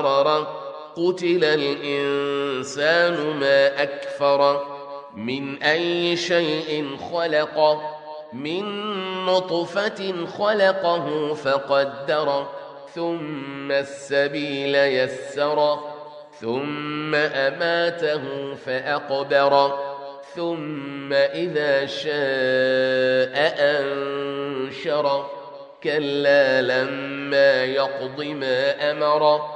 بررة قتل الإنسان ما أكفر. من أي شيء خلق؟ من نطفة خلقه فقدر. ثم السبيل يسر. ثم أماته فأقبر. ثم إذا شاء أنشر. كلا لما يقض ما أمر.